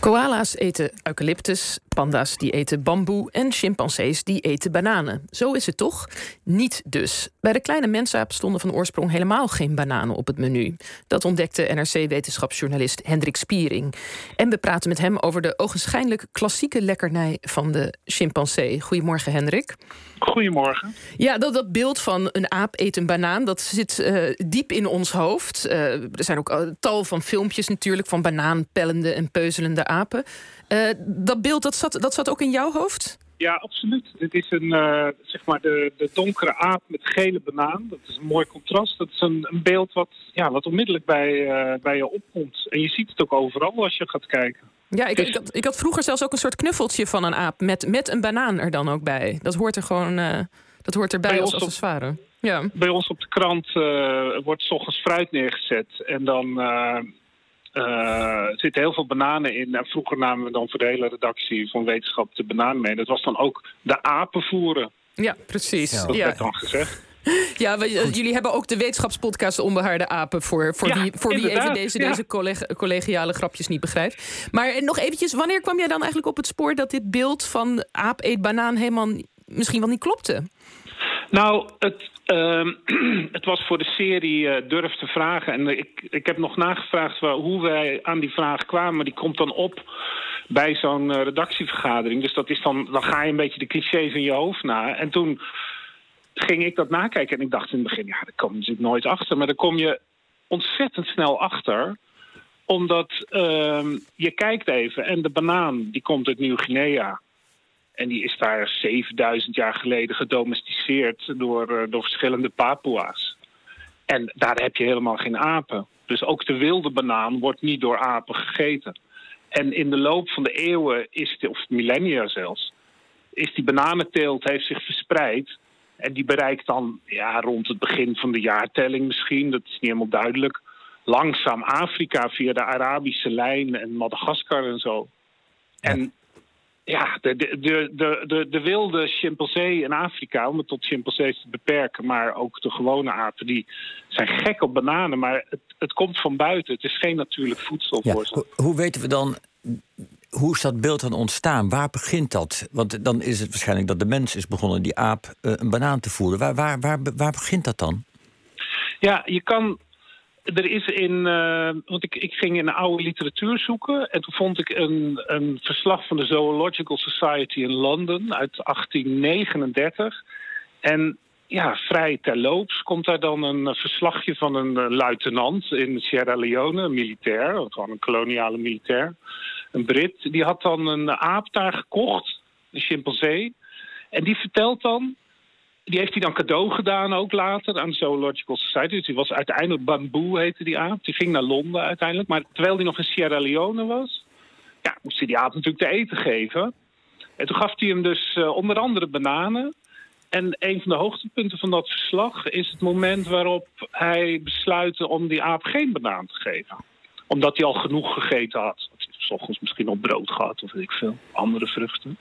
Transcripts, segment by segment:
Koala's eten eucalyptus, panda's die eten bamboe en chimpansees die eten bananen. Zo is het toch? Niet dus. Bij de kleine mensaap stonden van oorsprong helemaal geen bananen op het menu. Dat ontdekte NRC-wetenschapsjournalist Hendrik Spiering. En we praten met hem over de ogenschijnlijk klassieke lekkernij van de chimpansee. Goedemorgen, Hendrik. Goedemorgen. Ja, dat, dat beeld van een aap eet een banaan, dat zit uh, diep in ons hoofd. Uh, er zijn ook uh, tal van filmpjes natuurlijk van banaanpellende en peuzelende apen. Dat beeld, dat zat, dat zat ook in jouw hoofd? Ja, absoluut. Dit is een, zeg maar de, de donkere aap met gele banaan. Dat is een mooi contrast. Dat is een, een beeld wat, ja, wat onmiddellijk bij, bij je opkomt. En je ziet het ook overal als je gaat kijken. Ja, ik, ik, had, ik had vroeger zelfs ook een soort knuffeltje van een aap met, met een banaan er dan ook bij. Dat hoort er gewoon uh, dat hoort erbij bij als accessoire. Ja. Bij ons op de krant wordt s ochtends fruit neergezet en dan uh, zitten heel veel bananen in. En vroeger namen we dan voor de hele redactie van wetenschap de banaan mee. Dat was dan ook de apenvoeren. Ja, precies. Dat ja. werd dan gezegd. Ja, jullie hebben ook de wetenschapspodcast Onbehaarde Apen... voor, voor wie, voor wie even deze, deze collegiale grapjes niet begrijpt. Maar nog eventjes, wanneer kwam jij dan eigenlijk op het spoor... dat dit beeld van aap eet banaan helemaal misschien wel niet klopte? Nou, het, uh, het was voor de serie uh, Durf te vragen. En ik, ik heb nog nagevraagd hoe wij aan die vraag kwamen. Die komt dan op bij zo'n uh, redactievergadering. Dus dat is dan, dan ga je een beetje de clichés in je hoofd na. En toen ging ik dat nakijken. En ik dacht in het begin, ja, daar kom je nooit achter. Maar dan kom je ontzettend snel achter. Omdat uh, je kijkt even en de banaan die komt uit Nieuw-Guinea. En die is daar 7000 jaar geleden gedomesticeerd door, uh, door verschillende Papua's. En daar heb je helemaal geen apen. Dus ook de wilde banaan wordt niet door apen gegeten. En in de loop van de eeuwen, is of millennia zelfs, is die bananenteelt heeft zich verspreid. En die bereikt dan ja, rond het begin van de jaartelling misschien, dat is niet helemaal duidelijk, langzaam Afrika via de Arabische lijn en Madagaskar en zo. En ja, de, de, de, de, de wilde chimpansee in Afrika, om het tot chimpansees te beperken, maar ook de gewone apen, die zijn gek op bananen, maar het, het komt van buiten. Het is geen natuurlijk voedsel voor ze. Hoe weten we dan hoe is dat beeld dan ontstaan? Waar begint dat? Want dan is het waarschijnlijk dat de mens is begonnen die aap uh, een banaan te voeren. Waar, waar, waar, waar begint dat dan? Ja, je kan. Er is in. Uh, want ik, ik ging in de oude literatuur zoeken. En toen vond ik een, een verslag van de Zoological Society in Londen uit 1839. En ja, vrij terloops komt daar dan een verslagje van een luitenant in Sierra Leone, een militair, gewoon een koloniale militair een Brit, die had dan een aap daar gekocht, een chimpansee. En die vertelt dan, die heeft hij dan cadeau gedaan ook later aan de Zoological Society. Dus die was uiteindelijk Bamboe heette die aap. Die ging naar Londen uiteindelijk. Maar terwijl hij nog in Sierra Leone was, ja, moest hij die aap natuurlijk te eten geven. En toen gaf hij hem dus uh, onder andere bananen. En een van de hoogtepunten van dat verslag is het moment waarop hij besluit om die aap geen banaan te geven. Omdat hij al genoeg gegeten had s ochtends misschien op brood gehad of weet ik veel, andere vruchten.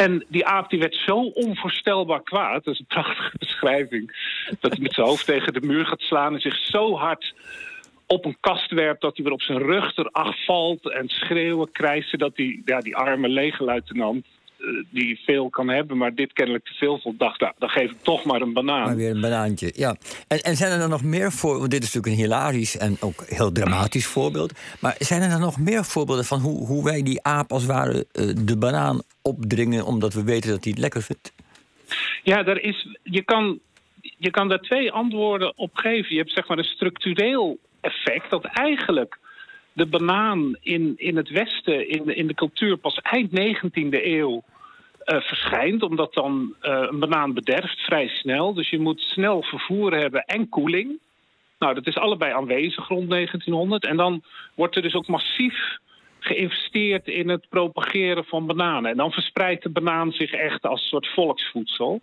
En die aap die werd zo onvoorstelbaar kwaad, dat is een prachtige beschrijving, dat hij met zijn hoofd tegen de muur gaat slaan en zich zo hard op een kast werpt dat hij weer op zijn rug erachter valt en schreeuwen, krijsen dat die, ja, die arme legerluitenant die veel kan hebben, maar dit kennelijk te veel vond, dacht, nou, dan geef ik toch maar een banaan. Maar weer een banaantje, ja. En, en zijn er dan nog meer voorbeelden? Dit is natuurlijk een hilarisch en ook heel dramatisch voorbeeld. Maar zijn er dan nog meer voorbeelden van hoe, hoe wij die aap als het ware uh, de banaan opdringen omdat we weten dat hij het lekker vindt? Ja, daar is, je, kan, je kan daar twee antwoorden op geven. Je hebt zeg maar een structureel effect dat eigenlijk de banaan in, in het Westen, in, in de cultuur, pas eind 19e eeuw uh, verschijnt. Omdat dan uh, een banaan bederft vrij snel. Dus je moet snel vervoer hebben en koeling. Nou, dat is allebei aanwezig rond 1900. En dan wordt er dus ook massief geïnvesteerd in het propageren van bananen. En dan verspreidt de banaan zich echt als een soort volksvoedsel.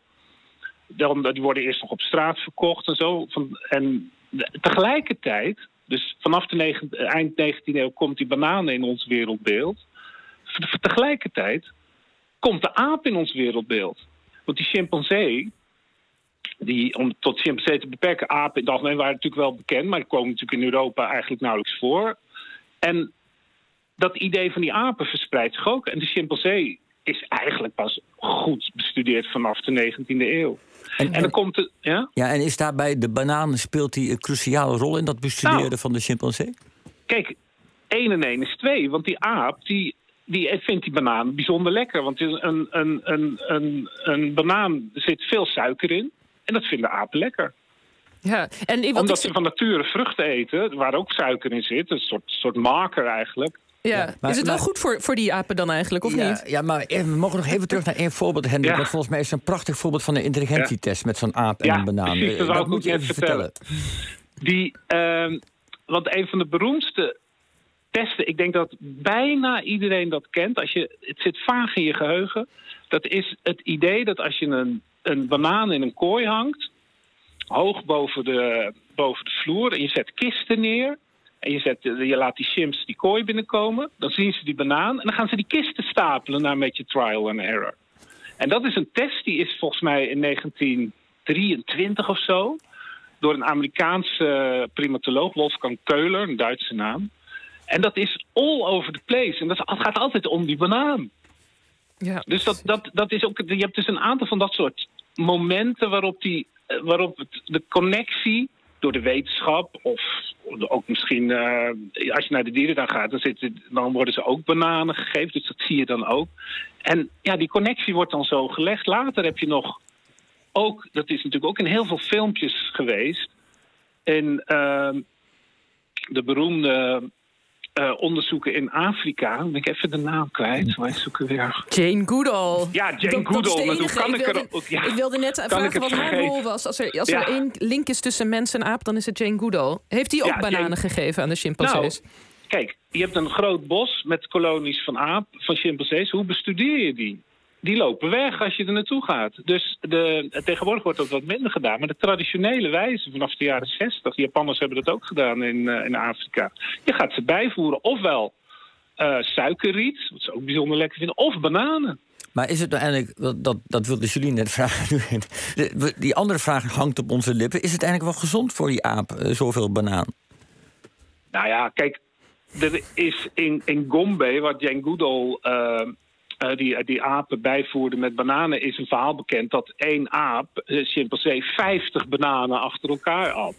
Dan, die worden eerst nog op straat verkocht en zo. En tegelijkertijd dus vanaf de eind 19e eeuw komt die banaan in ons wereldbeeld. Tegelijkertijd komt de aap in ons wereldbeeld. Want die chimpansee, die, om tot chimpansee te beperken, apen in het algemeen waren natuurlijk wel bekend, maar die komen natuurlijk in Europa eigenlijk nauwelijks voor. En dat idee van die apen verspreidt zich ook. En de chimpansee is eigenlijk pas goed bestudeerd vanaf de 19e eeuw. En, en, dan komt het. Ja? ja, en is daarbij de banaan, speelt die een cruciale rol in dat bestuderen nou, van de chimpansee? Kijk, 1 en 1 is 2. Want die aap die, die vindt die banaan bijzonder lekker. Want een, een, een, een, een banaan zit veel suiker in. En dat vinden apen lekker. Ja, en Omdat ze van nature vruchten eten, waar ook suiker in zit. Een soort, soort marker eigenlijk. Ja, maar, is het wel goed voor, voor die apen dan eigenlijk, of ja, niet? Ja, maar we mogen nog even terug naar één voorbeeld, Hendrik. Ja. volgens mij is een prachtig voorbeeld van een intelligentietest... met zo'n aap en een banaan. Precies, dat, dat moet je even vertellen. Die, uh, want een van de beroemdste testen... ik denk dat bijna iedereen dat kent. Als je, het zit vaag in je geheugen. Dat is het idee dat als je een, een banaan in een kooi hangt... hoog boven de, boven de vloer en je zet kisten neer en je, zet, je laat die chimps die kooi binnenkomen. Dan zien ze die banaan. En dan gaan ze die kisten stapelen naar een beetje trial and error. En dat is een test die is volgens mij in 1923 of zo. Door een Amerikaanse primatoloog, Wolfgang Keuler, een Duitse naam. En dat is all over the place. En dat gaat altijd om die banaan. Ja. Dus dat, dat, dat is ook, je hebt dus een aantal van dat soort momenten waarop, die, waarop het, de connectie door de wetenschap. Of ook misschien, uh, als je naar de dieren dan gaat, dan, zitten, dan worden ze ook bananen gegeven. Dus dat zie je dan ook. En ja, die connectie wordt dan zo gelegd. Later heb je nog ook, dat is natuurlijk ook in heel veel filmpjes geweest. In uh, de beroemde uh, onderzoeken in Afrika. Ben ik even de naam kwijt. Wij zoeken weer. Jane Goodall. Ja, Jane dat, Goodall. Dat hoe kan ik, wilde, er, ja, ik wilde net vragen wat haar rol was. Als er, als er één link is tussen mens en aap, dan is het Jane Goodall. Heeft hij ook ja, bananen Jane... gegeven aan de chimpansees? Nou, kijk, je hebt een groot bos met kolonies van aap, van chimpansees. Hoe bestudeer je die? Die lopen weg als je er naartoe gaat. Dus de, tegenwoordig wordt dat wat minder gedaan. Maar de traditionele wijze vanaf de jaren 60, Japanners hebben dat ook gedaan in, uh, in Afrika. Je gaat ze bijvoeren, ofwel uh, suikerriet, wat ze ook bijzonder lekker vinden, of bananen. Maar is het nou eigenlijk, dat, dat, dat wilde Julie net vragen, die andere vraag hangt op onze lippen. Is het eigenlijk wel gezond voor die aap, uh, zoveel banaan? Nou ja, kijk, er is in, in Gombe, waar Jane Goodall uh, die, die apen bijvoerden met bananen, is een verhaal bekend dat één aap, een chimpansee, 50 bananen achter elkaar at.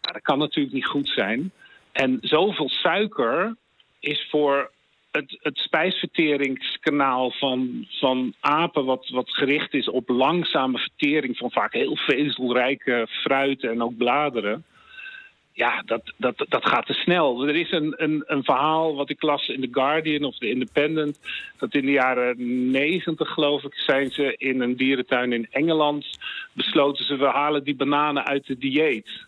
Nou, dat kan natuurlijk niet goed zijn. En zoveel suiker is voor het, het spijsverteringskanaal van, van apen, wat, wat gericht is op langzame vertering van vaak heel vezelrijke fruiten en ook bladeren ja, dat, dat, dat gaat te snel. Er is een, een, een verhaal wat ik las in The Guardian of The Independent. Dat in de jaren negentig, geloof ik, zijn ze in een dierentuin in Engeland besloten ze, we halen die bananen uit de dieet.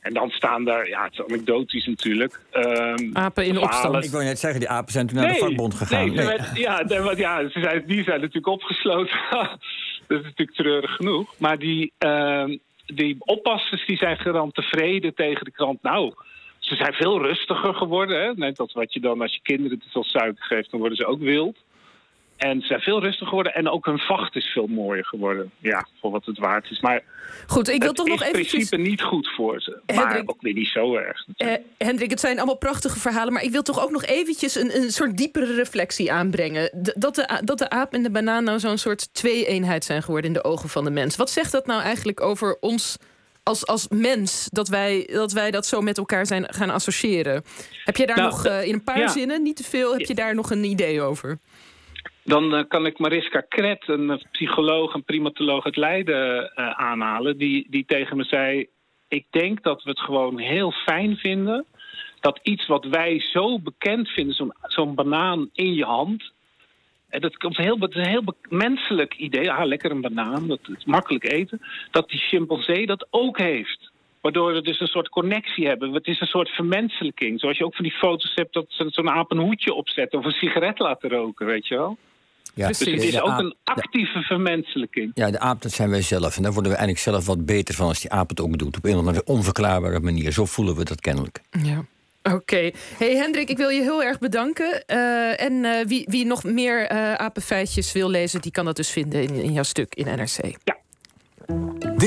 En dan staan daar, ja, het is anekdotisch natuurlijk. Um, apen in opstand. Ik wil net zeggen, die apen zijn toen naar de vakbond gegaan. Nee, nee. ja, ja ze zijn, die zijn natuurlijk opgesloten. dat is natuurlijk treurig genoeg. Maar die, uh, die oppassers die zijn garant tevreden tegen de krant. Nou, ze zijn veel rustiger geworden. Hè? Net als wat je dan als je kinderen te veel suiker geeft, dan worden ze ook wild. En ze zijn veel rustiger geworden. En ook hun vacht is veel mooier geworden. Ja, voor wat het waard is. Maar goed, ik wil toch nog even. in principe niet goed voor ze. Maar ook weer niet zo erg. Eh, Hendrik, het zijn allemaal prachtige verhalen. Maar ik wil toch ook nog eventjes een, een soort diepere reflectie aanbrengen. dat, de, dat de aap en de banaan nou zo'n soort twee-eenheid zijn geworden in de ogen van de mens. Wat zegt dat nou eigenlijk over ons als, als mens dat wij, dat wij dat zo met elkaar zijn gaan associëren. Heb je daar nou, nog uh, in een paar zinnen, niet te veel, heb je daar nog een idee over? Dan uh, kan ik Mariska Kret, een psycholoog en primatoloog uit Leiden, uh, aanhalen. Die, die tegen me zei: Ik denk dat we het gewoon heel fijn vinden. Dat iets wat wij zo bekend vinden, zo'n zo'n banaan in je hand. En dat komt heel, het is een heel menselijk idee. Ah, lekker een banaan, dat is makkelijk eten. Dat die chimpansee dat ook heeft. Waardoor we dus een soort connectie hebben. Het is een soort vermenselijking. Zoals je ook van die foto's hebt dat ze zo'n aap een hoedje opzet of een sigaret laten roken, weet je wel. Ja, dus het is ook een actieve vermenselijking. Ja, de aap, dat zijn wij zelf. En daar worden we eigenlijk zelf wat beter van als die aap het ook doet. Op een of andere onverklaarbare manier. Zo voelen we dat kennelijk. Ja. Oké. Hey Hendrik, ik wil je heel erg bedanken. Uh, en uh, wie, wie nog meer uh, apenfeitjes wil lezen, die kan dat dus vinden in, in jouw stuk in NRC. Ja.